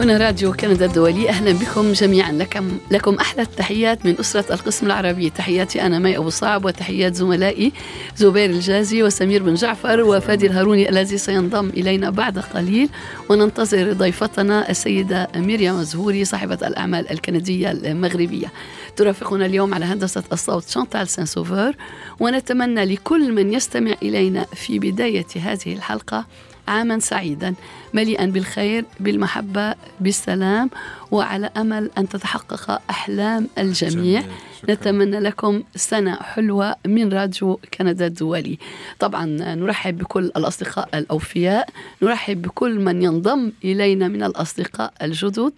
هنا راديو كندا الدولي أهلا بكم جميعا. لكم, لكم أحلى التحيات من أسرة القسم العربي. تحياتي أنا مي أبو صعب وتحيات زملائي زبير الجازي وسمير بن جعفر وفادي الهاروني الذي سينضم إلينا بعد قليل وننتظر ضيفتنا السيدة ميريام زهوري صاحبة الأعمال الكندية المغربية. ترافقنا اليوم على هندسة الصوت شانتال سان سوفور ونتمنى لكل من يستمع إلينا في بداية هذه الحلقة عاما سعيدا مليئا بالخير بالمحبة بالسلام وعلى أمل أن تتحقق أحلام الجميع. نتمنى لكم سنة حلوة من راديو كندا الدولي. طبعا نرحب بكل الأصدقاء الأوفياء نرحب بكل من ينضم إلينا من الأصدقاء الجدد.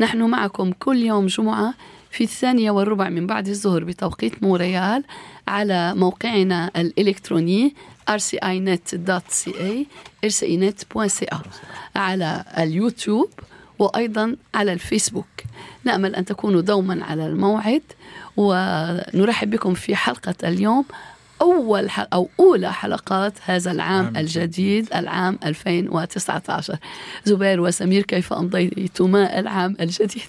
نحن معكم كل يوم جمعة في الثانية والربع من بعد الظهر بتوقيت مونريال على موقعنا الإلكتروني rcinet.ca rcinet.ca على اليوتيوب وأيضا على الفيسبوك. نأمل أن تكونوا دوما على الموعد ونرحب بكم في حلقة اليوم أول حلقة أو أولى حلقات هذا العام الجديد العام 2019 زبير وسمير كيف أمضيتما العام الجديد؟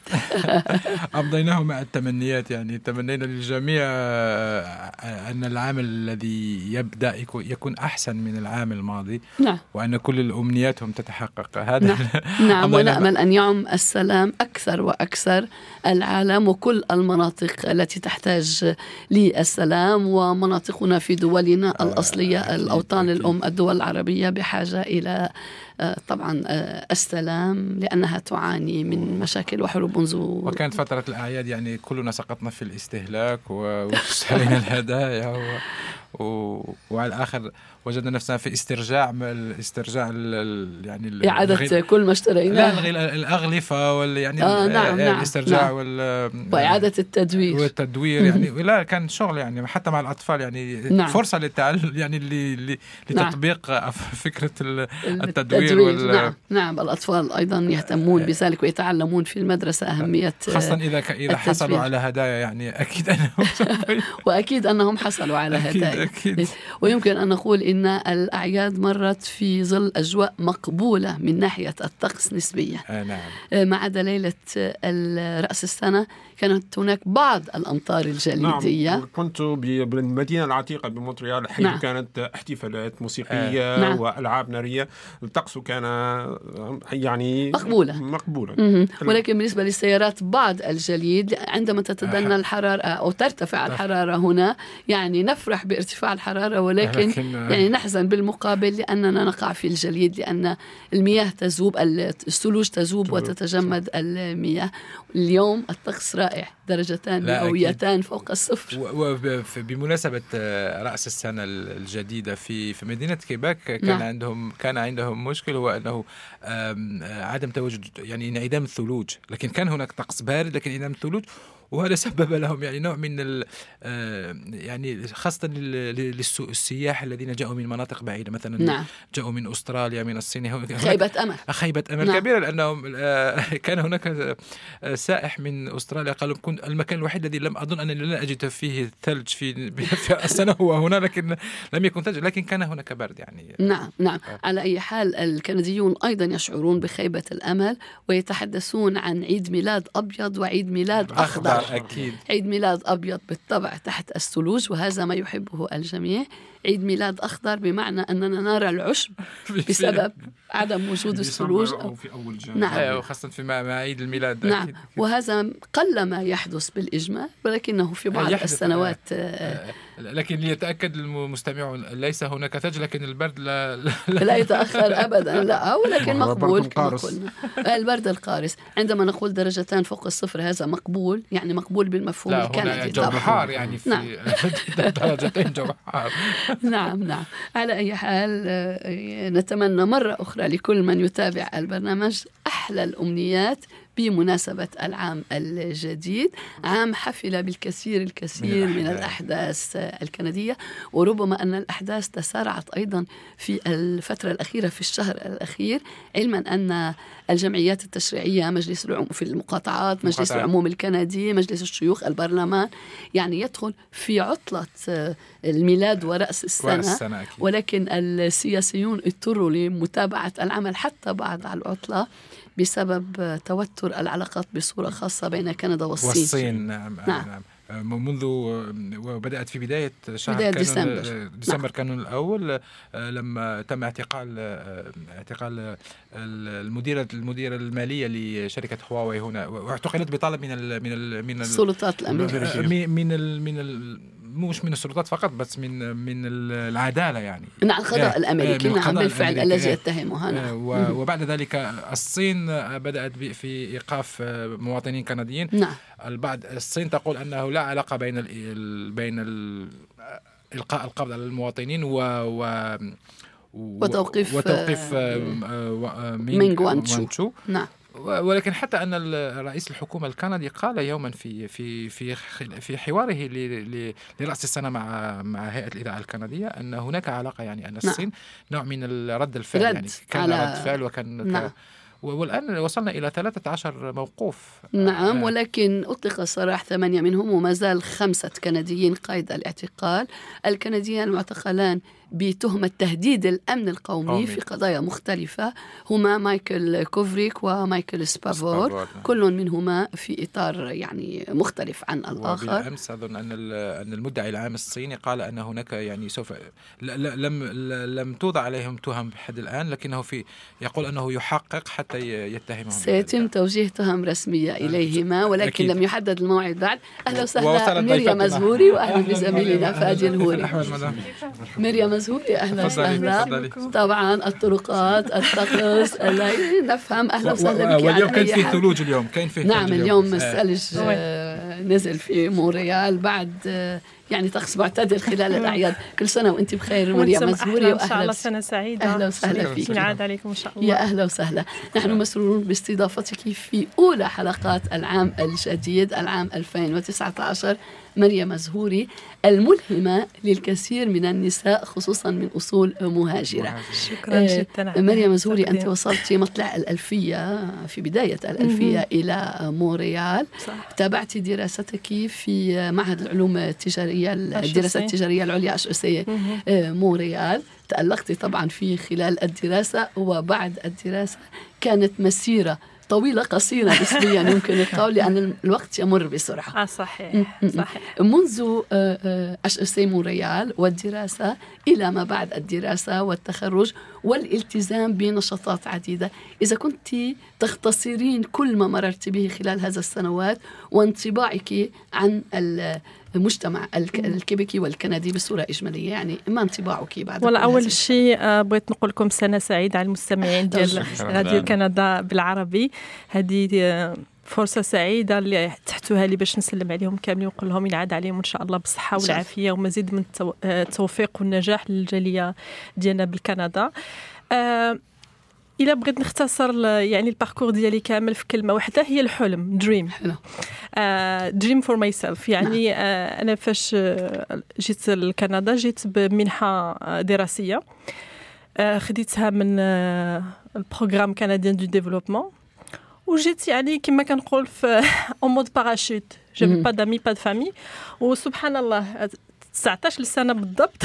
أمضيناه مع التمنيات يعني تمنينا للجميع آه، أن العام الذي يبدأ يكون أحسن من العام الماضي نعم. وأن كل الأمنياتهم تتحقق. هذا نعم, نعم ونأمل أن يعم السلام أكثر وأكثر العالم وكل المناطق التي تحتاج للسلام ومناطقنا في دولنا آه، الأصلية الأوطان الأم الدول العربية بحاجة إلى طبعا آه، السلام لأنها تعاني من مشاكل وحروب منذ وكانت فترة الأعياد يعني كلنا سقطنا في الاستهلاك واشترينا الهدايا و... و... وعلى الآخر وجدنا نفسنا في استرجاع استرجاع يعني إعادة كل ما اشتريناه لا الأغلفة وال يعني آه نعم نعم الاسترجاع نعم وال وإعادة التدوير والتدوير يعني لا كان شغل يعني حتى مع الأطفال يعني نعم. فرصة للتعلم يعني لتطبيق نعم. فكرة التدوير, التدوير وال... نعم نعم الأطفال أيضا يهتمون بذلك ويتعلمون في المدرسة أهمية خاصة إذا ك... إذا حصلوا على هدايا يعني أكيد أنهم وأكيد أنهم حصلوا على هدايا. أكيد. ويمكن أن نقول إن الأعياد مرت في ظل أجواء مقبولة من ناحية الطقس نسبيا. آه نعم. ما عدا ليلة رأس السنة كانت هناك بعض الأمطار الجليدية. نعم كنت بالمدينة العتيقة بمونتريال حيث نعم. كانت احتفالات موسيقية آه. نعم. وألعاب نارية. الطقس كان يعني مقبولة. مقبولة. ولكن بالنسبة للسيارات بعض الجليد عندما تتدنى الحرارة أو ترتفع الحرارة هنا يعني نفرح بارتفاع الحرارة ولكن يعني نحزن بالمقابل لأننا نقع في الجليد لأن المياه تذوب الثلوج تذوب. وتتجمد المياه. اليوم الطقس رائع. درجتان مئويتان فوق الصفر. وبمناسبة رأس السنة الجديدة في في مدينة كيباك كان نعم. عندهم كان عندهم مشكل هو أنه عدم تواجد يعني انعدام الثلوج لكن كان هناك طقس بارد لكن انعدام الثلوج. وهذا سبب لهم يعني نوع من آه، يعني خاصة للسياح الذين جاءوا من مناطق بعيدة. مثلا نعم. جاءوا من أستراليا من الصين. خيبة أمل. خيبة أمل. نعم. كبيرة لأنهم آه، كان هناك آه، سائح من أستراليا. قالوا كنت المكان الوحيد الذي لم أظن أنني لن أجد فيه ثلج في, في السنة هو هنا لكن لم يكن ثلج لكن كان هناك برد يعني. نعم نعم. على أي حال الكنديون أيضا يشعرون بخيبة الأمل ويتحدثون عن عيد ميلاد أبيض وعيد ميلاد أخضر. أكيد. عيد ميلاد أبيض بالطبع تحت الثلوج وهذا ما يحبه الجميع. عيد ميلاد أخضر بمعنى أننا نرى العشب بسبب عدم وجود الثلوج أو في أول نعم. أيوة وخاصة في عيد الميلاد نعم. أكيد. وهذا قل ما يحدث بالإجمال ولكنه في بعض السنوات آه لكن ليتأكد المستمعون ليس هناك ثلج لكن البرد لا لا, لا يتأخر أبدا لا ولكن مقبول كما قلنا. البرد القارس. عندما نقول درجتان فوق الصفر هذا مقبول يعني مقبول بالمفهوم لا الكندي. جو حار يعني في نعم. درجتين جو حار. نعم نعم. على أي حال آه، نتمنى مرة أخرى لكل من يتابع البرنامج أحلى الأمنيات. بمناسبة العام الجديد. عام حفل بالكثير الكثير من, من الأحداث. الكندية وربما أن الأحداث تسارعت أيضا في الفترة الأخيرة في الشهر الأخير علما أن الجمعيات التشريعية مجلس العموم في المقاطعات مجلس العموم الكندي مجلس الشيوخ البرلمان يعني يدخل في عطلة الميلاد ورأس السنة, ورأس السنة ولكن السياسيون اضطروا لمتابعة العمل حتى بعد العطلة. بسبب توتر العلاقات بصورة خاصة بين كندا والصين والصين نعم, نعم. نعم. منذ وبدأت في بداية شهر بداية ديسمبر ديسمبر نعم. كانون الأول لما تم اعتقال اعتقال المديرة المديرة المالية لشركة هواوي هنا واعتقلت بطلب من ال من ال من السلطات الأمريكية من ال من ال مش من السلطات فقط بس من من العدالة يعني. نعم القضاء الأمريكي نعم بالفعل الذي يتهمها نعم وبعد ذلك الصين بدأت في إيقاف مواطنين كنديين. نعم. البعض الصين تقول أنه لا علاقة بين ال بين ال إلقاء القبض على المواطنين و, و وتوقيف وتوقيف مينغ وانتشو نعم. ولكن حتى أن رئيس الحكومة الكندي قال يوما في في في في حواره لرأس السنة مع مع هيئة الاذاعه الكندية أن هناك علاقة يعني أن الصين نعم. نوع من رد الفعل رد يعني كان رد فعل وكان نعم. والآن وصلنا إلى 13 موقوف نعم آه. ولكن أطلق سراح ثمانية منهم وما زال خمسة كنديين قيد الاعتقال الكنديان المعتقلان بتهمة تهديد الأمن القومي قومي. في قضايا مختلفة هما مايكل كوفريك ومايكل سبافور نعم. كل منهما في إطار يعني مختلف عن الآخر. وبالأمس أظن أن أن المدعي العام الصيني قال أن هناك يعني سوف لم لم توضع عليهم تهم بحد الآن لكنه في يقول أنه يحقق حتى يتهمهم سيتم توجيه تهم رسمية إليهما ولكن أكيد. لم يحدد الموعد بعد. أهلا وسهلا مريم مزهوري وأهلا بزميلنا فادي الهوري. مريم مزهوري أهلا وسهلا. طبعا الطرقات الطقس نفهم. أهلا وسهلا بك واليوم كان في ثلوج اليوم كان في نعم اليوم. الثلج نزل في مونريال بعد يعني طقس معتدل خلال الأعياد. كل سنة وأنت بخير مريم مزهوري واهلا إن شاء الله سنة سعيدة. أهلا وسهلا فيك. نعاد عليكم إن شاء الله. يا أهلا وسهلا. نحن مسرورون باستضافتك في أولى حلقات العام الجديد العام 2019 مريم مزهوري الملهمة للكثير من النساء خصوصا من أصول مهاجرة. شكرا آه جدا مريم مزهوري أنت وصلت مطلع الألفية في بداية الألفية إلى مونريال صح. تابعت دراستك في معهد العلوم التجارية الدراسات التجارية العليا أشعسية آه مونريال. تألقت طبعا في خلال الدراسة وبعد الدراسة كانت مسيرة طويلة قصيرة نسبيا يمكن القول لأن الوقت يمر بسرعة. آه صحيح صحيح. منذ HEC مونريال والدراسة إلى ما بعد الدراسة والتخرج والالتزام بنشاطات عديدة. إذا كنت تختصرين كل ما مررت به خلال هذا السنوات وانطباعك عن المجتمع الكيبيكي والكندي بصورة إجمالية يعني ما انطباعك بعد ولا أول شيء آه، بغيت نقول لكم سنة سعيدة على المستمعين ديال راديو كندا بالعربي. هذه آه، فرصة سعيدة اللي تحتوها لي باش نسلم عليهم كاملين ونقول لهم ينعاد عليهم إن شاء الله بالصحة والعافية ومزيد من آه، التوفيق والنجاح للجالية ديالنا بالكندا. أه إلا بغيت نختصر يعني ال parcours ديالي كامل في كلمة واحدة هي الحلم dream dream for myself يعني آه أنا فاش آه، جيت لكندا جيت بمنحة آه، دراسية. آه خديتها من آه ال programme canadien de développement. وجيت يعني كما كنقول في en mode parachute j'avais pas d'amis pas de famille وسبحان الله 19 سنه بالضبط.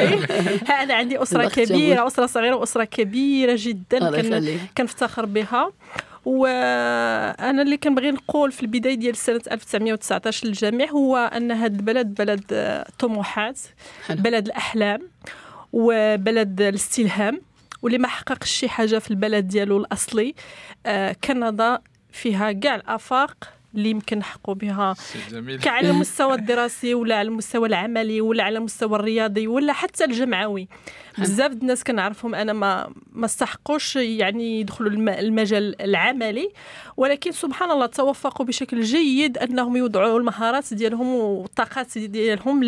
أنا عندي أسرة كبيرة أسرة صغيرة وأسرة كبيرة جدا كنفتخر بها. وأنا اللي كنبغي نقول في البداية ديال سنة 1919 للجميع هو أن هذا البلد بلد طموحات بلد الأحلام وبلد الاستلهام. واللي ما حققش شي حاجة في البلد ديالو الأصلي. آه، كندا فيها كاع الآفاق اللي يمكن نحقوا بها. كعلى المستوى الدراسي ولا على المستوى العملي ولا على المستوى الرياضي ولا حتى الجمعوي. بزاف الناس كنعرفهم أنا ما ما استحقوش يعني يدخلوا المجال العملي ولكن سبحان الله توفقوا بشكل جيد أنهم يوضعوا المهارات ديالهم والطاقات ديالهم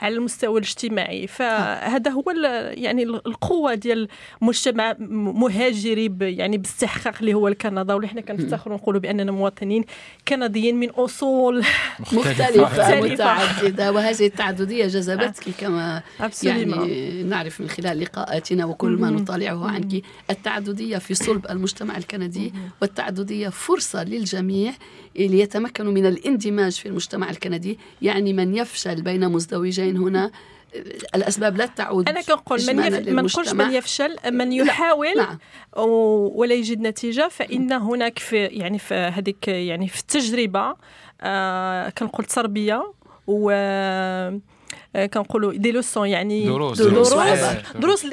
على المستوى الاجتماعي. فهذا هو يعني القوة ديال مجتمع مهاجري يعني باستحقاق اللي هو الكندا. واللي حنا كنفتخروا نقولوا بأننا مواطنين كنديين من أصول مختلفة. متعددة وهذه التعدديه جذبتك كما يعني نعرف من من خلال لقاءاتنا وكل ما نطالعه عنك التعددية في صلب المجتمع الكندي والتعددية فرصة للجميع ليتمكنوا من الاندماج في المجتمع الكندي. يعني من يفشل بين مزدوجين هنا الأسباب لا تعود أنا كنقول من يف... ما نقولش من يفشل من يحاول نعم. ولا يجد نتيجة فإن هناك في يعني في هذيك يعني في التجربة آه كنقول تربية و آه، كنقولوا des leçons يعني دروس دروس دروس,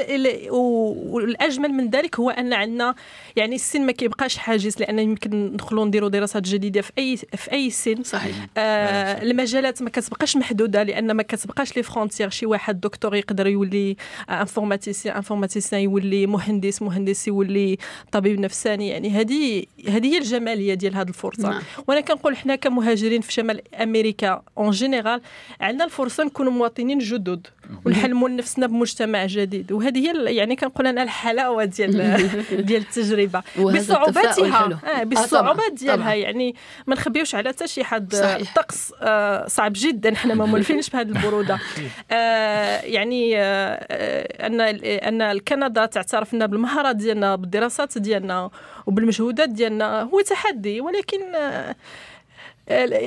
والأجمل من ذلك هو أن عندنا يعني السن ما كيبقاش حاجز لأن يمكن ندخلوا نديروا دراسات جديدة في اي في أي سن. صحيح. آه المجالات ما كتبقاش محدودة لأن ما كتبقاش les frontières شي واحد دكتور يقدر يولي informaticien informaticien يولي مهندس مهندس يولي طبيب نفساني. يعني هذه هذه هي الجمالية ديال هذه الفرصة. نعم. وأنا كنقول حنا كمهاجرين في شمال أمريكا en général عندنا الفرصة نكونوا مواطنين جدد ونحلموا لنفسنا بمجتمع جديد. وهذه هي يعني كنقول أنا الحلاوة ديال ديال التجربة. بصعوباتها آه بالصعوبات ديالها. يعني ما نخبيوش على حتى شي حد. الطقس آه صعب جدا. حنا ما مولفينش بهذه البرودة. آه يعني آه أن أن الكندا تعترف لنا بالمهارات ديالنا بالدراسات ديالنا وبالمجهودات ديالنا. هو تحدي ولكن آه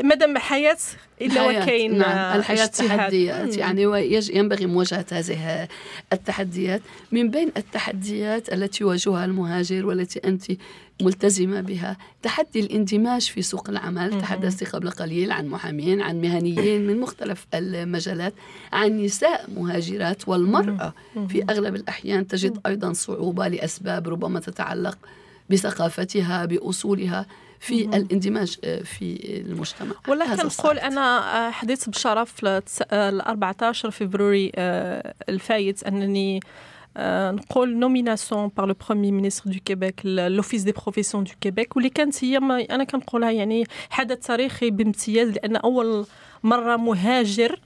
مادام حياة إلا وكاين نعم. الحياة تحديات يعني ينبغي مواجهه هذه التحديات. من بين التحديات التي يواجهها المهاجر والتي أنت ملتزمة بها تحدي الاندماج في سوق العمل. تحدثت قبل قليل عن محامين عن مهنيين من مختلف المجالات عن نساء مهاجرات. والمرأة في أغلب الأحيان تجد أيضا صعوبة لأسباب ربما تتعلق بثقافتها بأصولها. في الاندماج آه، في المجتمع. ولا كنقول أنا آه، حظيت بشرف ال 14 فبراير الفايت أنني نقول nomination par le premier ministre du Québec l'Office des professions du Québec واللي كانت هي أنا كنقولها يعني حدث تاريخي بامتياز لأن أول مرة مهاجر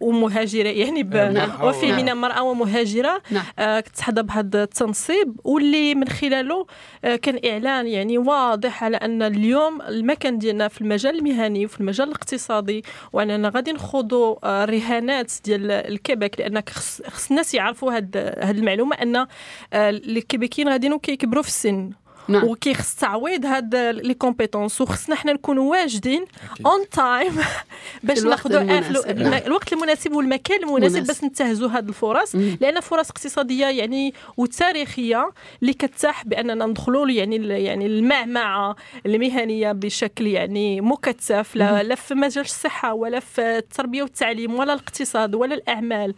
ومهاجرة يعني ب... نعم. وفي من مرأة ومهاجرة. نعم. آه تحظى بهذا التنصيب. واللي من خلاله آه كان إعلان يعني واضح على أن اليوم المكان ديالنا في المجال المهني وفي المجال الاقتصادي وأننا غادي نخوضوا آه رهانات ديال الكيبك لأن خص, خص الناس يعرفوا هذه المعلومة أن آه الكيبيكيين غاديين كيكبروا في السن. نعم. وكيخص تعويض هاد لي كومبيتونس وخصنا حنا نكونوا واجدين on time باش ناخذوا نعم. الوقت المناسب والمكان المناسب باش ننتهزوا هاد الفرص مم. لأن فرص اقتصادية يعني وتاريخية اللي كتاح بأننا ندخلوا يعني يعني المعمعه المهنية بشكل يعني مكثف لا, لا في مجال الصحة ولا في التربية والتعليم ولا الاقتصاد ولا الأعمال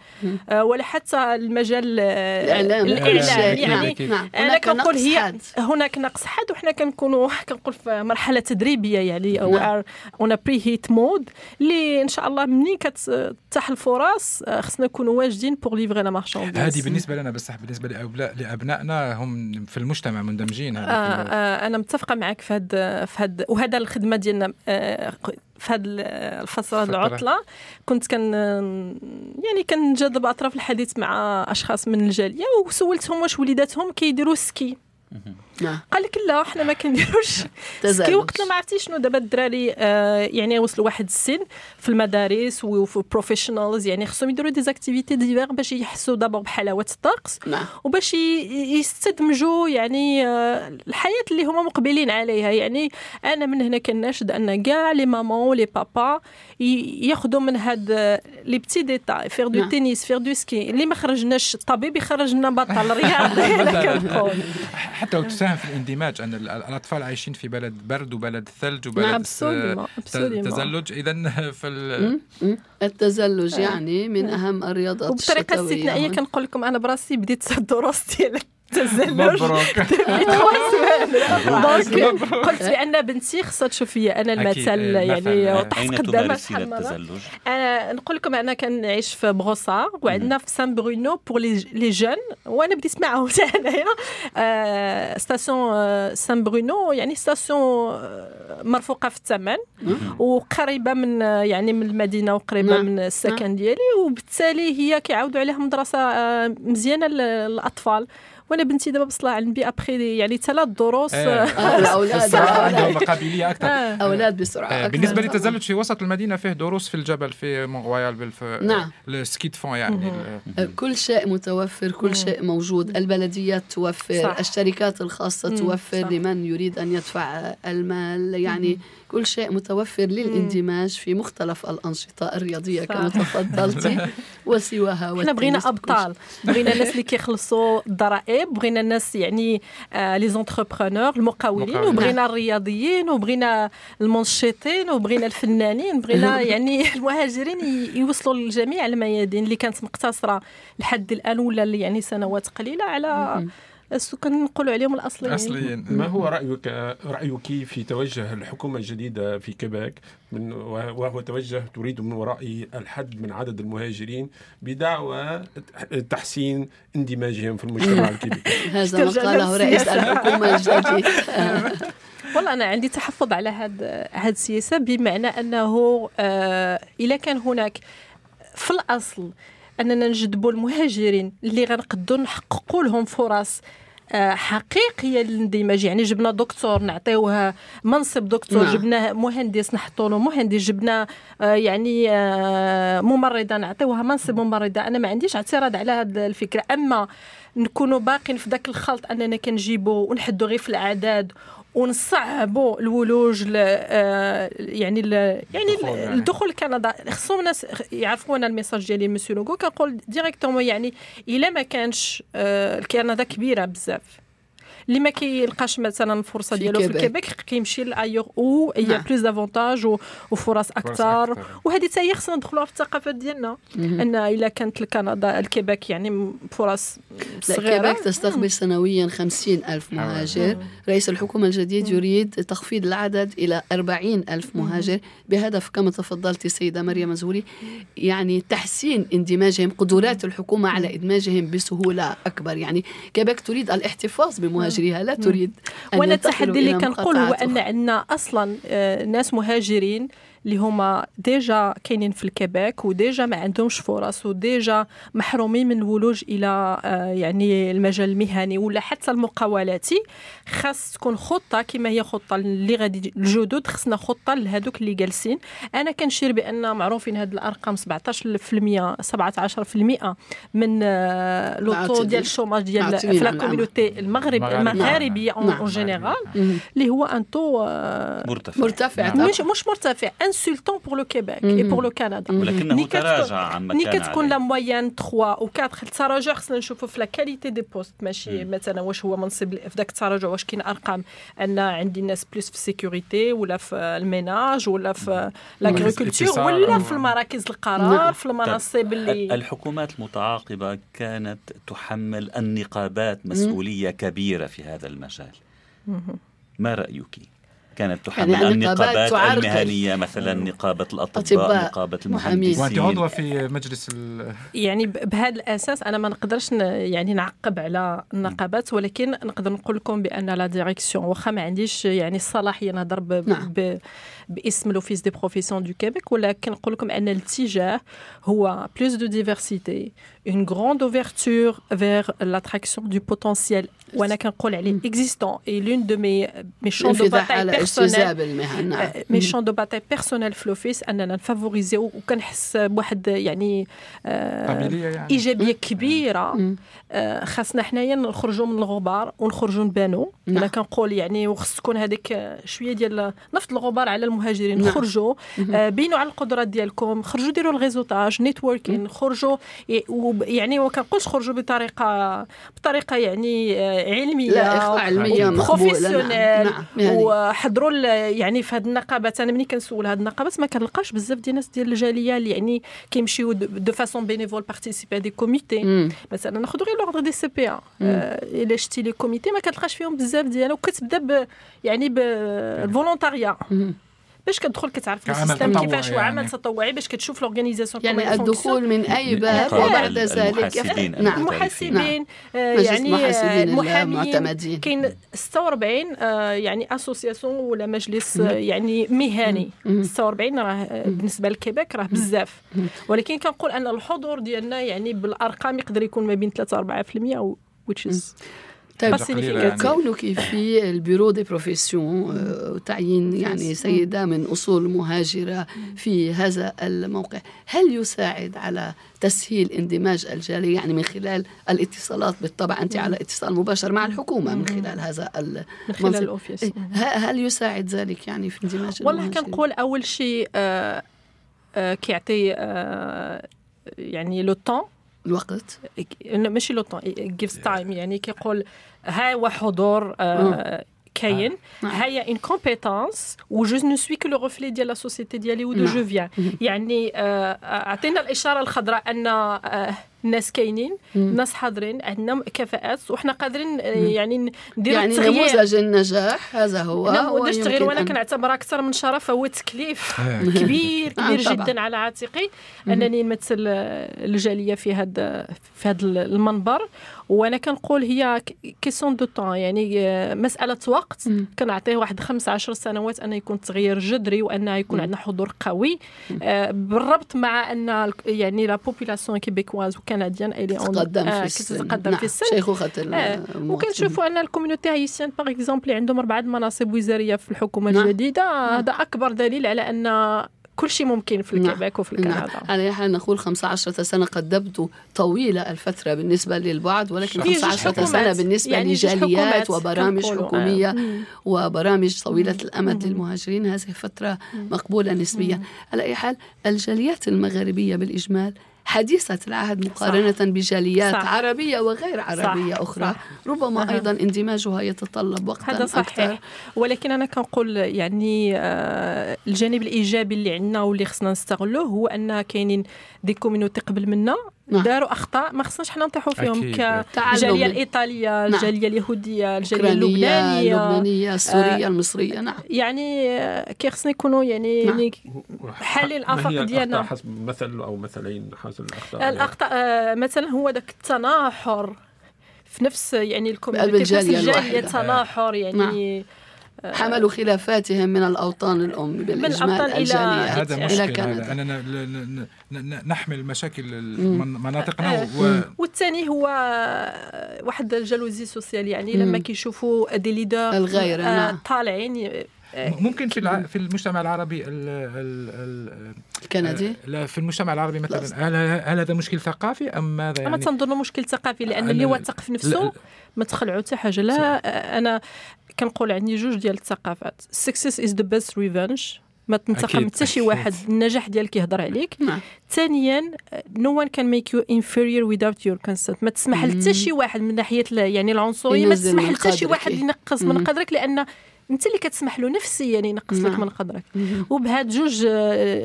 آه ولا حتى المجال الإعلام. الإعلام. يعني نعم. أنا كنقول هي هناك نقص حاد وحنا كنكونوا كنقول في مرحلة تدريبية يعني أو en preheat mode اللي إن شاء الله منين كتفتح الفرص آه، خصنا نكونوا واجدين pour livrer la marchandise هذه بالنسبة لنا بس بالنسبة لأبنائنا هم في المجتمع مندمجين آه آه أنا متفقة معك في هذا في هذا وهذا الخدمة ديالنا آه في هذه الفترة العطلة. كنت كان يعني كنجذب أطراف الحديث مع أشخاص من الجالية وسولتهم واش وليداتهم كيديروا سكي. نعم. قال لك لا حنا ما كنديروش. ski وقت ما عرفتي شنو. دابا الدراري آه يعني وصلوا واحد السن في المدارس وفي professionals يعني خصهم يديروا des activités d'hiver باش يحسوا دابا بحلاوة الطقس. نعم. وباش يستدمجوا يعني آه الحياة اللي هما مقبلين عليها. يعني أنا من هنا كناشد أن كاع les mamans و les papas ياخذوا من هاد les petits détails faire du tennis faire du ski اللي ما خرجناش الطبيب يخرج لنا بطل. رياضي. أنا كنقول. حتى وتساهم في الاندماج أن الأطفال عايشين في بلد برد وبلد ثلج وبلد تزلج. اذا في التزلج يعني من أهم الرياضات وبطريقة استثنائيه كنقول لكم أنا براسي بديت ديالك التزلج مبروك. donc قلت بأن بنتي خصها تشوف فيا أنا المثل يعني وطحت قدامها أنا نقول لكم أنا كنعيش في بروسار وعندنا في سان برونو pour les jeunes وأنا بديت معاهم حتى أنايا. ستاسيون سان برونو يعني ستاسيون مرفوقة في الثمن. وقريبة من يعني من المدينة وقريبة من السكن ديالي. وبالتالي هي كيعاودوا عليها مدرسة مزيانة للأطفال. وأنا بنتي دابا بصلا عندي ابخي يعني ثلاث دروس الاولاد عندهم قابليه أكثر. أولاد بسرعة. بالنسبة للتزلج في وسط المدينة فيه دروس في الجبل في مون رويال بالف نعم. السكي فون يعني كل شيء متوفر كل شيء موجود. البلديات توفر صح. الشركات الخاصة توفر صح. لمن يريد أن يدفع المال يعني كل شيء متوفر للاندماج في مختلف الأنشطة الرياضية كما تفضلتي. وسواها إحنا بغينا أبطال. بغينا الناس اللي كيخلصوا الضرائب بغينا الناس يعني آه لي زونتربرونور المقاولين وبغينا الرياضيين وبغينا المنشطين وبغينا الفنانين بغينا يعني المهاجرين يوصلوا لجميع الميادين اللي كانت مقتصرة لحد الآن ولا يعني سنوات قليلة على السكان نقولوا عليهم الأصليين. اصليين ما هو رايك رأيك في توجه الحكومة الجديدة في كيباك من وهو توجه تريد من وراء الحد من عدد المهاجرين بدعوى تحسين اندماجهم في المجتمع الكيبيكي هذا ما قاله رئيس الحكومة الجديد. والله أنا عندي تحفظ على هذا هذه السياسة بمعنى أنه آه اذا كان هناك في الأصل أننا نجذبوا المهاجرين اللي غنقدروا نحققوا لهم فرص آه، حقيقية للاندماج يعني جبنا دكتور نعطيوه منصب دكتور نعم. جبنا مهندس نحطوا له مهندس جبنا آه، يعني آه، ممرضة نعطيوها منصب ممرضة. أنا ما عنديش اعتراض على هذه الفكرة. أما نكونوا باقين في ذاك الخلط أننا كنجيبوا ونحدوا غير في الأعداد ونصعبوا الولوج ل آه، يعني ل يعني الدخول لكندا. خصهم الناس يعرفوا أنا ال message ديالي مسيو لوغو كنقول directement يعني إلا ما كانش آه، كندا كبيرة بزاف. اللي ما كيلقاش مثلا الفرصة ديالو في الكيبيك كيمشي ailleurs où il y a plus d'avantages وفرص أكثر. وهذه حتى هي خصنا ندخلوها في الثقافه ديالنا أن إلا كانت الكندا الكيبيك يعني فرص صغيرة. الكيبيك تستقبل سنويا 50 ألف مهاجر. رئيس الحكومة الجديد يريد تخفيض العدد إلى 40 ألف مهاجر. بهدف كما تفضلت السيدة مريم زوري يعني تحسين اندماجهم قدرات الحكومة على إدماجهم بسهولة أكبر. يعني كيبيك تريد الاحتفاظ بمهاجر تجريها لا تريد أن وأنا التحدي اللي كنقول هو أن عندنا أصلا آه، ناس مهاجرين اللي هما déjà كاينين في الكيبيك و déjà ما عندهمش فرص و déjà محرومين من الولوج إلى آه، يعني المجال المهني ولا حتى المقاولاتي. خاص تكون خطة كما هي خطة اللي غادي الجدد خصنا خطة لهذوك اللي جالسين. أنا كنشير بأن معروفين هذه الأرقام 17% 17% من آه، le taux ديال ال chômage ديال في la communauté المغرب المغاربية en général اللي هو un taux مرتفع. مرتفع. مش مش مرتفع. Insultant pour le Québec et pour le Canada. ولكنه تراجع عما كان ني كتكون la moyenne 3 و 4 التراجع خصنا نشوفوا في la qualité des postes ماشي مثلا واش هو منصب في ذاك التراجع واش كاين ارقام ان عندي الناس plus في ال sécurité ولا في ال ménage ولا في l'agriculture ولا في المراكز القرار في المناصب اللي الحكومات المتعاقبة كانت تحمل النقابات مسؤولية كبيرة في هذا المجال. ما رأيك؟ كانت تحمل يعني النقابات المهنية مثلا نقابة الأطباء نقابة المهندسين. وانت عضوه في مجلس يعني بهذا الأساس أنا ما نقدرش يعني نعقب على النقابات ولكن نقدر نقول لكم بأن la direction واخا ما عنديش يعني الصلاحية نهضر نعم. باسم l'Office des professions du Québec ولكن نقول لكم أن الاتجاه هو plus de diversité une grande ouverture vers l'attraction du potentiel. وأنا كنقول عليه existant. Et l'une de mes mes champs de bataille personnels mes champs de bataille personnels في l'Office أننا نفافوريزيو وكنحس بواحد يعني إيجابية كبيرة. خاصنا حنايا نخرجوا من الغبار ونخرجوا نبانوا. أنا كنقول يعني وخص تكون هذيك شوية ديال نفط الغبار على المهاجرين نعم. خرجوا. آه بينوا على القدرات ديالكم خرجوا ديروا ال réseautage networking خرجوا يعني ما كنقولش خرجوا بطريقة بطريقة يعني آه، علمية لا علمية professionnelle نعم. يعني. وحضروا يعني في هذه النقابات. أنا ملي كنسول هذه النقابات ما كنلقاش بزاف ديال الناس ديال الجالية اللي يعني كيمشيو de façon bénévole participer des comités مثلا ناخذ غير l'ordre des CPA إلا شتي les comités ما كتلقاش فيهم بزاف ديال وكتبدا يعني بالـ volontariat باش كتدخل كتعرف ال système كيفاش هو عمل تطوعي باش كتشوف l'organisation يعني الدخول من أي باب وبعد ذلك نعم. المحاسبين يعني المحامين كاين 46 يعني association ولا مجلس يعني مهني. 46 راه بالنسبة لكيبيك راه بزاف. ولكن كنقول أن الحضور ديالنا يعني بالأرقام يقدر يكون ما بين 3 4% أو which is طيب. يعني. كونك في ال bureau des professions وتعيين يعني سيدة من أصول مهاجرة في هذا الموقع. هل يساعد على تسهيل اندماج الجالية؟ يعني من خلال الاتصالات بالطبع أنت على اتصال مباشر مع الحكومة من خلال هذا من خلال ال office. إيه، هل يساعد ذلك يعني في اندماج والله كنقول أول شيء آه آه كيعطي آه يعني لو طون الوقت؟ ماشي لو طون جيفز تايم يعني كيقول ها هو حضور آه كاين. هيا ان كومبيتونس و جو نو سوي كو لو ريفلي ديال لا سوسيتي ديالي و دو جو فيان يعني أعطينا الإشارة الخضراء أن الناس كاينين الناس حاضرين عندنا كفاءات وحنا قادرين يعني نديروا يعني التغيير. نموذج النجاح هذا هو نموذج التغيير وأنا كنعتبرها أكثر من شرف فهو تكليف كبير كبير جدا على عاتقي أنني نمثل الجالية في هذا في هذا المنبر. وأنا كنقول هي كيسيون دو طون يعني مسألة وقت. كنعطيه واحد 15 سنوات أن يكون تغيير جذري وأن يكون عندنا حضور قوي. بالربط مع أن يعني la population québécoise وكنديان إلي تتقدم في السن. تتقدم في السن. شيخوخه وكنشوفوا أن ال communauté haïtienne par exemple عندهم أربعة مناصب وزارية في الحكومة الجديدة هذا أكبر دليل على أن كل شيء ممكن في الكيبيك نعم. وفي الكندا نعم. على حال نقول 15 سنة قد تبدو طويلة الفترة بالنسبة للبعض ولكن 15 سنة بالنسبة يعني لجاليات وبرامج حكومية آه. وبرامج طويلة الأمد للمهاجرين هذه فترة مقبولة نسبيا. على أي حال الجاليات المغاربية بالإجمال حديثة العهد مقارنة صح. بجاليات صح. عربية وغير عربية صح. أخرى صح. ربما أه. أيضا اندماجها يتطلب وقتا هذا صحيح أكثر. ولكن أنا كنقول يعني آه الجانب الإيجابي اللي عندنا واللي خصنا نستغلوه هو أن كاينين des communautés قبل منا نعم. داروا أخطاء ما خصناش حنا نطيحوا فيهم كالجاليه الإيطالية نعم. الجالية اليهودية الجالية اللبنانية اللبنانيه السوريه آه المصرية نعم يعني آه، كي خصنا يكونوا يعني, نعم. يعني حل الافاق ديالنا حسب مثل أو مثلين حسب الأخطاء الأخطاء آه مثلا هو ذاك التناحر في نفس يعني ال community في نفس الجالية التناحر يعني نعم. حملوا خلافاتهم من الأوطان الأم بالإجمال الجالية هذا مشكل هذا. أننا نحمل مشاكل مناطقنا و... والثاني هو واحد ال jalousie sociale يعني لما كيشوفوا des leaders الغير آه، نعم. طالعين ممكن في الع... في المجتمع العربي ال... ال... ال... الكندي؟ لا في المجتمع العربي مثلا. هل, هل هذا مشكل ثقافي أم ماذا يعني؟ ما تنظن مشكل ثقافي لأن اللي واثق في نفسه ما تخلعوا حتى حاجة. لا أنا كنقول عندي جوج ديال الثقافات. success is the best revenge ما تنتقم حتى شي واحد النجاح ديالك يهضر عليك. نعم. ثانيا no one can make you inferior without your consent ما تسمح لحتى شي واحد من ناحية يعني العنصرية ما تسمح لحتى شي واحد ينقص من قدرك لأن انت اللي كتسمح له نفسيا يعني ينقص لك نعم. من قدرك. وبهاد جوج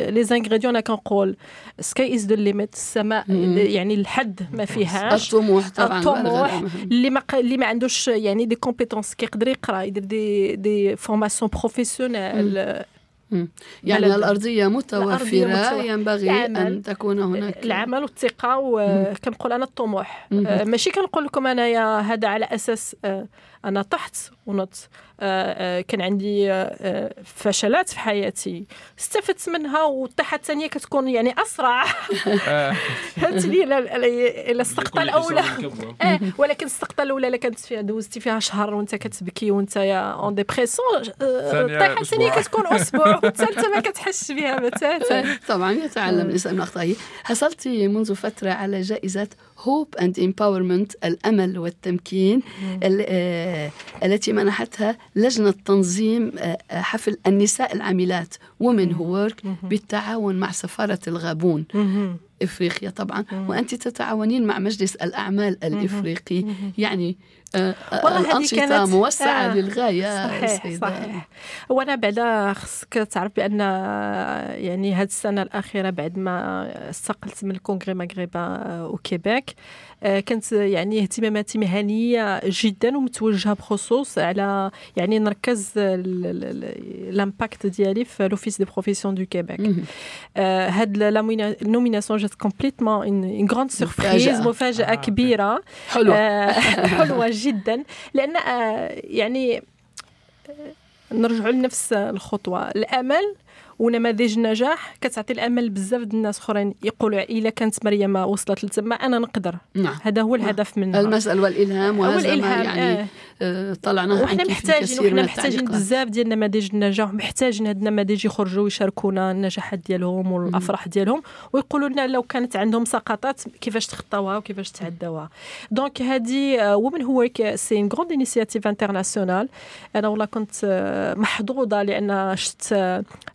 les ingrédients أنا كنقول sky is the limit السماء يعني الحد ما فيهاش. الطموح طبعا الطموح اللي ما اللي ما عندوش يعني des compétences كيقدر يقرا يدير des des formations professionnelles يعني الأرضية متوفرة الأرضية ينبغي العمل. أن تكون هناك. العمل والثقة وكنقول أنا الطموح. آه، ماشي كنقول لكم أنايا هذا على أساس أنا طحت ونضت. آه، آه، كان عندي آه، فشلات في حياتي. استفدت منها والطيحه الثانية كتكون يعني أسرع. فهمتني؟ إلى السقطه الأولى. ولكن السقطه الأولى اللي كانت فيها دوزتي فيها شهر وأنت كتبكي وأنت en dépression الطيحه الثانية كتكون أسبوع والثالثه ما كتحسش بها بتاتا. طبعا يتعلم الإنسان من أخطائه. حصلتي منذ فترة على جائزة Hope and Empowerment الأمل والتمكين التي منحتها لجنة تنظيم آه، آه، حفل النساء العاملات Women Who Work بالتعاون مع سفارة الغابون. افريقيا طبعا. وأنت تتعاونين مع مجلس الأعمال الإفريقي. يعني آه، والله الأنشطة موسعة آه للغاية صحيح صحيح. وأنا بعدا خصك تعرف بأن يعني هذه السنة الأخيرة بعد ما استقلت من ال Congrès Maghreb au Québec آه، كانت يعني اهتماماتي مهنية جدا ومتوجهة بخصوص على يعني نركز ال impact ديالي في l'Office des professions du Québec هاد ال nomination جات complètement une grande surprise مفاجأة. كبيرة. حلوة. آه، حلوة جدا. لأن آه، يعني نرجع لنفس الخطوة. الأمل ونماذج النجاح كتعطي الامل بزاف د الناس اخرين يقولوا إلا كانت مريم وصلت لتما أنا نقدر نعم. هذا هو الهدف منها المسألة والإلهام وهذا والإلهام يعني آه. آه طلعنا وحنا محتاجين وحنا محتاجين بزاف ديال النماذج النجاح محتاجين هاد النماذج يخرجوا ويشاركونا النجاحات ديالهم والأفراح ديالهم ويقولوا لنا لو كانت عندهم سقطات كيفاش تخطاوها وكيفاش تعداوها. دونك هذه وومن هو سي ان غروند انيسياتيف انترناسيونال أنا والله كنت آه، محظوظة لأن شفت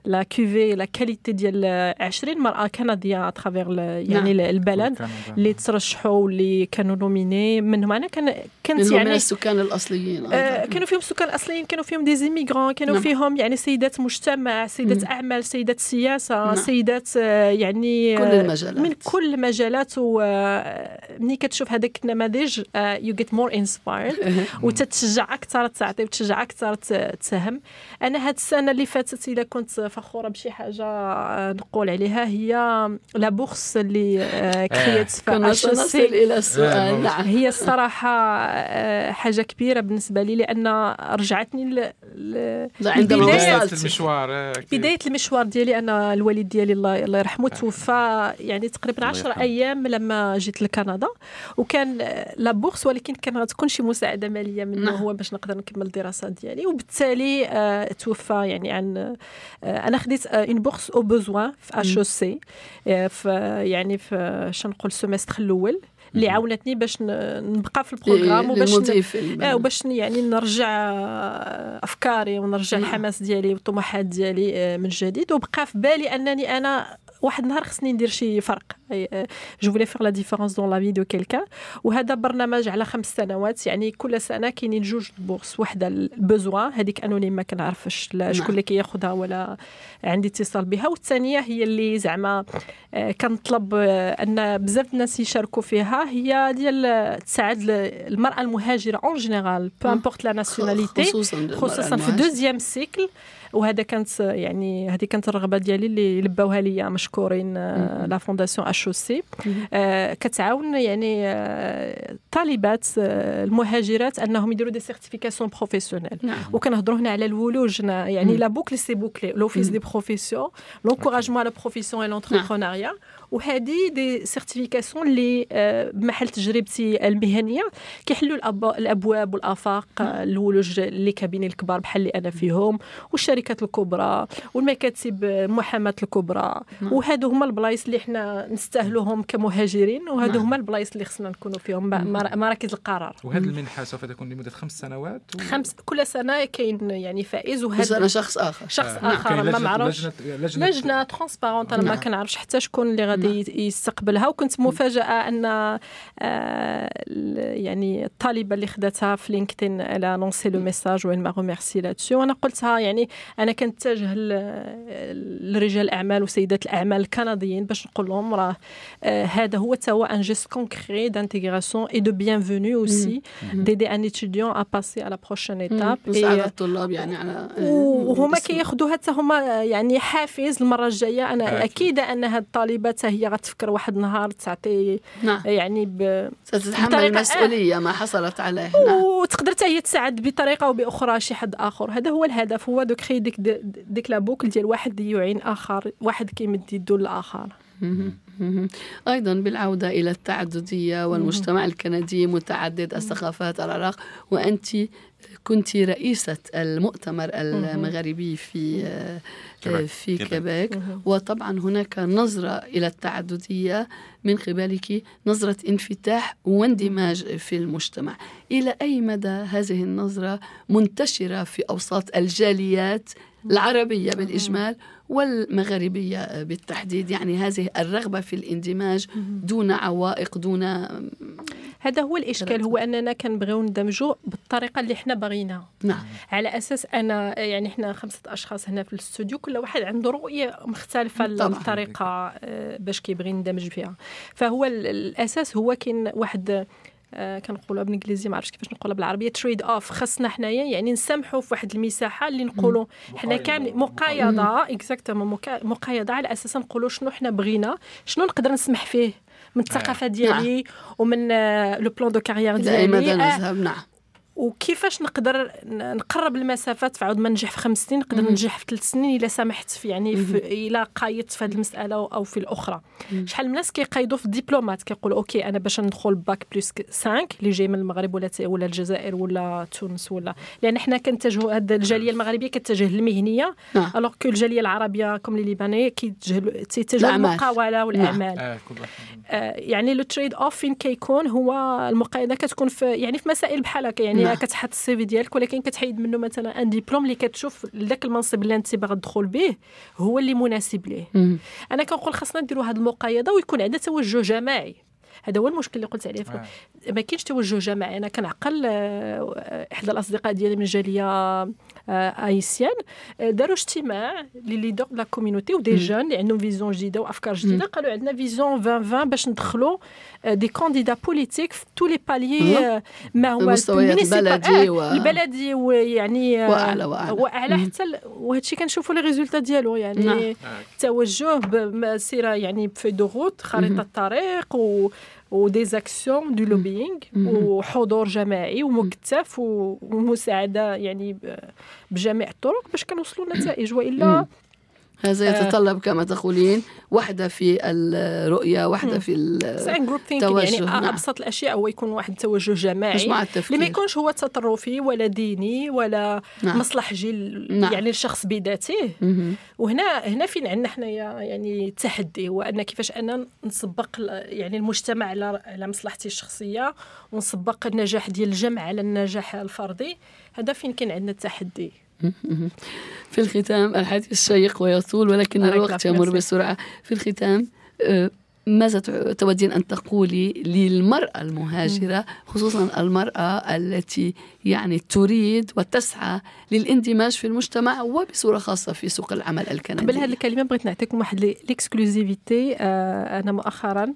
لا كيفي لا كاليتي ديال 20 مرأة كندية اترافيغ يعني نعم. البلد اللي ترشحوا واللي كانوا نوميني منهم أنا كان كنت يعني من السكان الأصليين آه كانوا فيهم السكان الاصليين كانوا فيهم دي زيميغرون كانوا نعم. فيهم يعني سيدات مجتمع سيدات مم. أعمال سيدات سياسة نعم. سيدات آه، يعني كل المجالات. من كل المجالات ومني كتشوف هذاك النماذج يو جيت مور انسبايرد وتتشجع أكثر تعطي وتشجع أكثر تساهم. أنا هاد السنة اللي فاتت اذا كنت فخورة بشي حاجة آه، نقول عليها هي لا بورس اللي آه، كريت في نصل إلى السؤال نعم. هي الصراحة حاجة كبيرة بالنسبة لي لأن رجعتني ل... عندما بداية المشوار بداية المشوار ديالي أنا الوالد ديالي الله الله يرحمه توفى يعني تقريبا 10 أيام لما جيت لكندا. وكان la bourse ولكن كان غتكون شي مساعدة مالية منه نعم. هو باش نقدر نكمل الدراسة ديالي. وبالتالي آه توفى يعني عن آه أنا خديت une bourse au besoin في HEC في يعني في شنقول ال semestre الأول. اللي عاونتني باش نبقى في ال programme وباش آه وباش يعني نرجع أفكاري ونرجع الحماس ديالي والطموحات ديالي آه، من جديد. وبقى في بالي أنني أنا واحد النهار خصني ندير شي فرق. je voulais faire la différence dans la vie de quelqu'un وهذا برنامج على خمس سنوات يعني كل سنة كاينين جوج bourses وحده au besoin هذيك anonyme ما كنعرفش شكون اللي نعم. كياخذها ولا عندي اتصال بها. والثانية هي اللي زعما آه، كنطلب آه، أن بزاف الناس يشاركوا فيها. هي ديال تساعد المرأة المهاجرة en général peu importe la nationalité خصوصا في deuxième cycle وهذا كانت يعني هذه كانت الرغبة ديالي اللي لباوها ليا مشكورين لا فونداسيون اش أو سي كتعاون يعني آه، طالبات آه، المهاجرات أنهم يديروا دي سيرتيفيكاسيون بروفيسيونيل. وكنهضروا هنا على الولوج يعني لا بوكل سي بوكلي لوفيس دي بروفيسيون لونكوراجمون على بروفيسيون اي لونتربرونيا وهذه دي سيرتيفيكاسيون اللي آه، بمحل تجربتي المهنية كيحلوا الأبواب والآفاق الولوج اللي كابين الكبار بحال اللي أنا فيهم والشركات الكبرى والمكاتب المحاماه الكبرى نعم. وهادو هما البلايص اللي حنا نستاهلوهم كمهاجرين وهادو نعم. هما البلايص اللي خصنا نكونوا فيهم مراكز القرار وهذه المنحة سوف تكون لمدة خمس سنوات و... خمس كل سنة كاين يعني فائز وهذا شخص آخر شخص آه. آخر ما معرفش لجنه لجنة, لجنة transparente أنا ما نعم. كنعرفش حتى شكون اللي غادي نعم. يستقبلها. وكنت مفاجأة أن آه يعني الطالبة اللي خدتها في لينكدين على lancé le message وين m'a remerciée لاتسي وأنا قلتها يعني أنا كنتجه لرجال الأعمال وسيدات الأعمال الكنديين باش نقول لهم راه آه هذا هو هو ان جيست كونكري دانتيغراسيون اي دو بيانفوني اوسي ديدي ان اتيديون ا باسي على بروشين ايتاب مساعدة الطلاب يعني على وهما كياخذوها حتى هما يعني حافز المرة الجاية. أنا أكيد أن هاد هي غتفكر واحد النهار تعطي نعم. يعني ب... ستتحمل المسؤولية ما حصلت عليه. نعم. وتقدر حتى هي تساعد بطريقة أو بأخرى شي حد آخر. هذا هو الهدف. هو دوك خي ديك ديك لابوكل ديال واحد يعين آخر واحد كيمد يدو للاخر أيضا بالعودة إلى التعددية والمجتمع الكندي متعدد الثقافات العراق وأنت كنت رئيسة المؤتمر المغربي في في كيبيك وطبعا هناك نظرة إلى التعددية من قبلك نظرة انفتاح واندماج في المجتمع. إلى أي مدى هذه النظرة منتشرة في أوساط الجاليات العربية بالإجمال؟ والمغربية بالتحديد يعني هذه الرغبة في الاندماج دون عوائق دون هذا هو الإشكال هو أننا كنبغيو ندمجوا بالطريقة اللي حنا باغيينها. نعم. على أساس أنا يعني حنا خمسة أشخاص هنا في الاستوديو كل واحد عنده رؤية مختلفة للطريقة آه، باش كيبغي يندمج فيها. فهو الأساس هو كاين واحد آه كنقولوها بالانجليزي ما عرفتش كيفاش نقولها بالعربية. trade-off خاصنا حنايا يعني نسامحوا في واحد المساحة اللي نقولوا حنا كاملين مقايضة exactement مقايضة على أساس نقولوا شنو حنا بغينا شنو نقدر نسمح فيه من الثقافة ديالي نعم. ومن le plan de carrière ديالي. نعم. وكيفاش نقدر نقرب المسافات فعود ما ننجح في خمس سنين نقدر ننجح في ثلاث سنين إلا سمحت في يعني في إلا قايدت في هذه المسألة أو في الأخرى. شحال من الناس كيقايدوا في الدبلومات كيقول OK أنا باش ندخل bac plus 5 اللي جاي من المغرب ولا ولا الجزائر ولا تونس ولا لأن حنا كنتجهوا هذه الجالية المغربية كتجه للمهنية alors que الجالية العربية comme les Libanais كيتجهوا للمقاوله والأعمال. آه. آه يعني le trade-off فين كيكون؟ هو المقايضه كتكون في يعني في مسائل بحال هكا يعني نعم. كتحط ال CV ديالك ولكن كتحيد منه مثلا أن ديبلوم اللي كتشوف ذاك المنصب اللي أنت باغي تدخل به هو اللي مناسب ليه. أنا كنقول خاصنا نديروا هذه المقايضة ويكون عندنا توجه جماعي. هذا هو المشكل اللي قلت عليه. آه. ما كاينش توجه جماعي. أنا كنعقل آه، إحدى الأصدقاء ديالي من جالية asienne آه، داروا اجتماع les leaders la communauté و des jeunes اللي عندهم vision جديده وافكار جديده قالوا عندنا vision 2020 باش ندخلوا des candidats politiques في tous les paliers ما هو البلدي و... البلدي ويعني واعلى واعلى واعلى حتى وهذا الشيء كنشوفوا les résultats ديالو يعني نعم. توجه بسيره يعني في de route خريطه الطريق و و des actions de lobbying وحضور جماعي ومكثف ومساعده يعني بجميع الطرق باش كنوصلوا لنتائج. وإلا هذا آه. يتطلب كما تقولين وحدة في الرؤية وحدة في التوجه يعني نعم. أبسط الأشياء هو يكون واحد التوجه جماعي مش مع التفكير اللي ما يكونش هو تطرفي ولا ديني ولا نعم. مصلحجي نعم. يعني الشخص بذاته وهنا هنا فين عندنا حنايا يعني التحدي هو ان كيفاش أنا نسبق يعني المجتمع على على مصلحتي الشخصية ونسبق النجاح ديال الجمع على النجاح الفردي هذا فين كان عندنا التحدي في الختام الحديث شيق ويطول ولكن الوقت يمر بسرعة. في الختام آه، ماذا تودين أن تقولي للمرأة المهاجرة خصوصا المرأة التي يعني تريد وتسعى للاندماج في المجتمع وبصورة خاصة في سوق العمل الكندي. قبل هذه الكلمة بغيت نعطيكم واحد l'exclusivité آه، أنا مؤخرا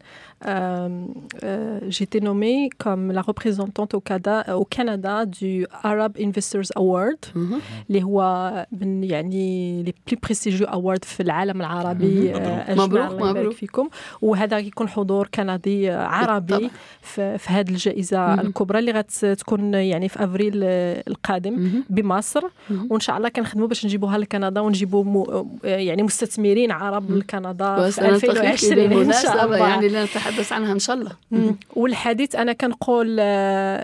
j'étais nommée comme la représentante au Canada du Arab Investors Award. اللي هو من يعني les plus prestigieux awards في العالم العربي. آه، مبروك مبروك. فيكم. وهذا يكون حضور كندي عربي في, في هذه الجائزة الكبرى اللي غتكون يعني في أفريل القادم بمصر. وإن شاء الله كنخدموا باش نجيبوها لكندا ونجيبوا يعني مستثمرين عرب لكندا في 2020 إن شاء الله. يعني لا نتحدث عنها إن شاء الله. والحديث أنا كنقول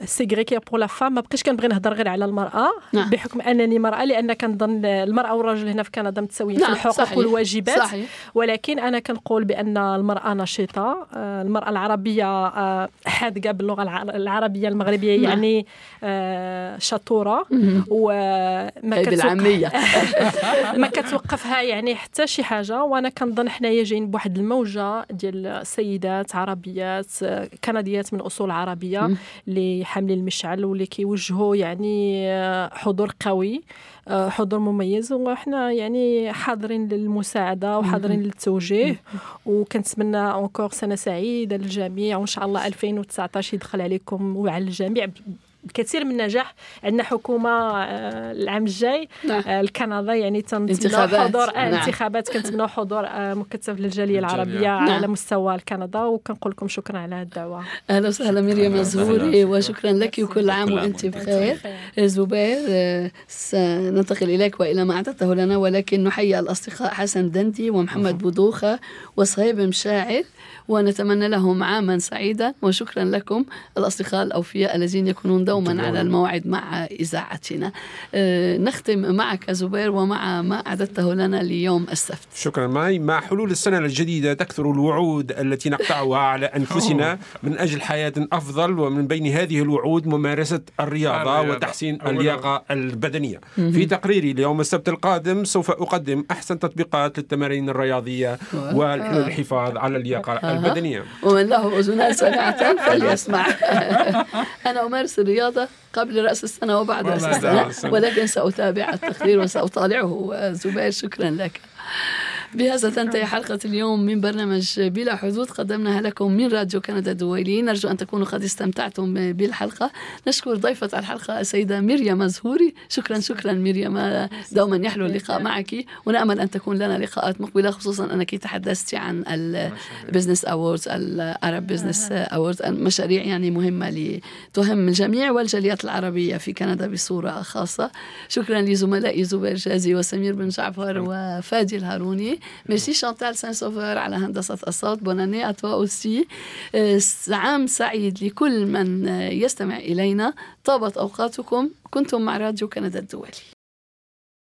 c'est pas que pour la femme ما بقيتش كنبغي نهضر غير على المرأة نعم. بحكم أنني مرأة لأن كنظن المرأة والرجل هنا في كندا متساويين نعم. في الحقوق صحيح. والواجبات. صحيح. ولكن أنا كنقول بأن المرأة نشيطه آه، المرأة العربية آه، حاذقه باللغة العربية المغربية نعم. يعني آه، شطورة. وما بالعاميه ما كتوقفها يعني حتى شي حاجة. وأنا كنظن حنايا جايين بواحد الموجة ديال السيدات عربيات كنديات من أصول عربية اللي حاملين المشعل واللي كيوجهوا يعني حضور قوي. حضور مميز وحنا يعني حاضرين للمساعدة وحاضرين للتوجيه. وكنتمنى اونكور سنة سعيدة للجميع وإن شاء الله 2019 يدخل عليكم وعلى الجميع الكثير من النجاح عندنا حكومة آه، العام الجاي نعم. آه، الكندا. يعني تنتظر حضور آه، نعم. انتخابات. كنتمنوا حضور مكثف للجالية العربية نعم. على مستوى كندا وكنقول لكم شكرا على الدعوة. أهلا وسهلا مريم الزهوري وشكرا لك. وكل عام وأنت بخير. زبير سننتقل إليك وإلى ما اعددته لنا ولكن نحيي الأصدقاء حسن دندي ومحمد بودوخة وصهيب مشاعر ونتمنى لهم عاما سعيدا. وشكرا لكم الأصدقاء الأوفياء الذين يكونون دوما على الموعد مع إذاعتنا. آه، نختم معك زبير ومع ما أعددته لنا ليوم السبت. شكرا معي. مع حلول السنة الجديدة تكثر الوعود التي نقطعها على أنفسنا من أجل حياة أفضل ومن بين هذه الوعود ممارسة الرياضة وتحسين اللياقة البدنية. في تقريري ليوم السبت القادم سوف أقدم أحسن تطبيقات للتمارين الرياضية والحفاظ على اللياقة البدنية. ومن له أذنان سمعة فليسمع. أنا أمارس الرياضة قبل رأس السنة وبعد رأس السنة. ولكن سأتابع التقرير وسأطالعه. زبير شكرا لك. بهذا تنتهي حلقة اليوم من برنامج بلا حدود. قدمناها لكم من راديو كندا الدولي نرجو أن تكونوا قد استمتعتم بالحلقة. نشكر ضيفة الحلقة السيدة مريم زهوري شكرا شكرا مريم دوما يحلو اللقاء معك. ونأمل أن تكون لنا لقاءات مقبلة خصوصا أنك تحدثت عن ال business awards ال Arab business awards مشاريع يعني مهمة لتهم الجميع والجاليات العربية في كندا بصورة خاصة. شكرا لزملائي زبير جازي وسمير بن جعفر وفادي الهاروني. ميرسي شانتال سان سوفر على هندسة الصوت. bonne année à toi aussi عام سعيد لكل من يستمع إلينا. طابت أوقاتكم. كنتم مع راديو كندا الدولي.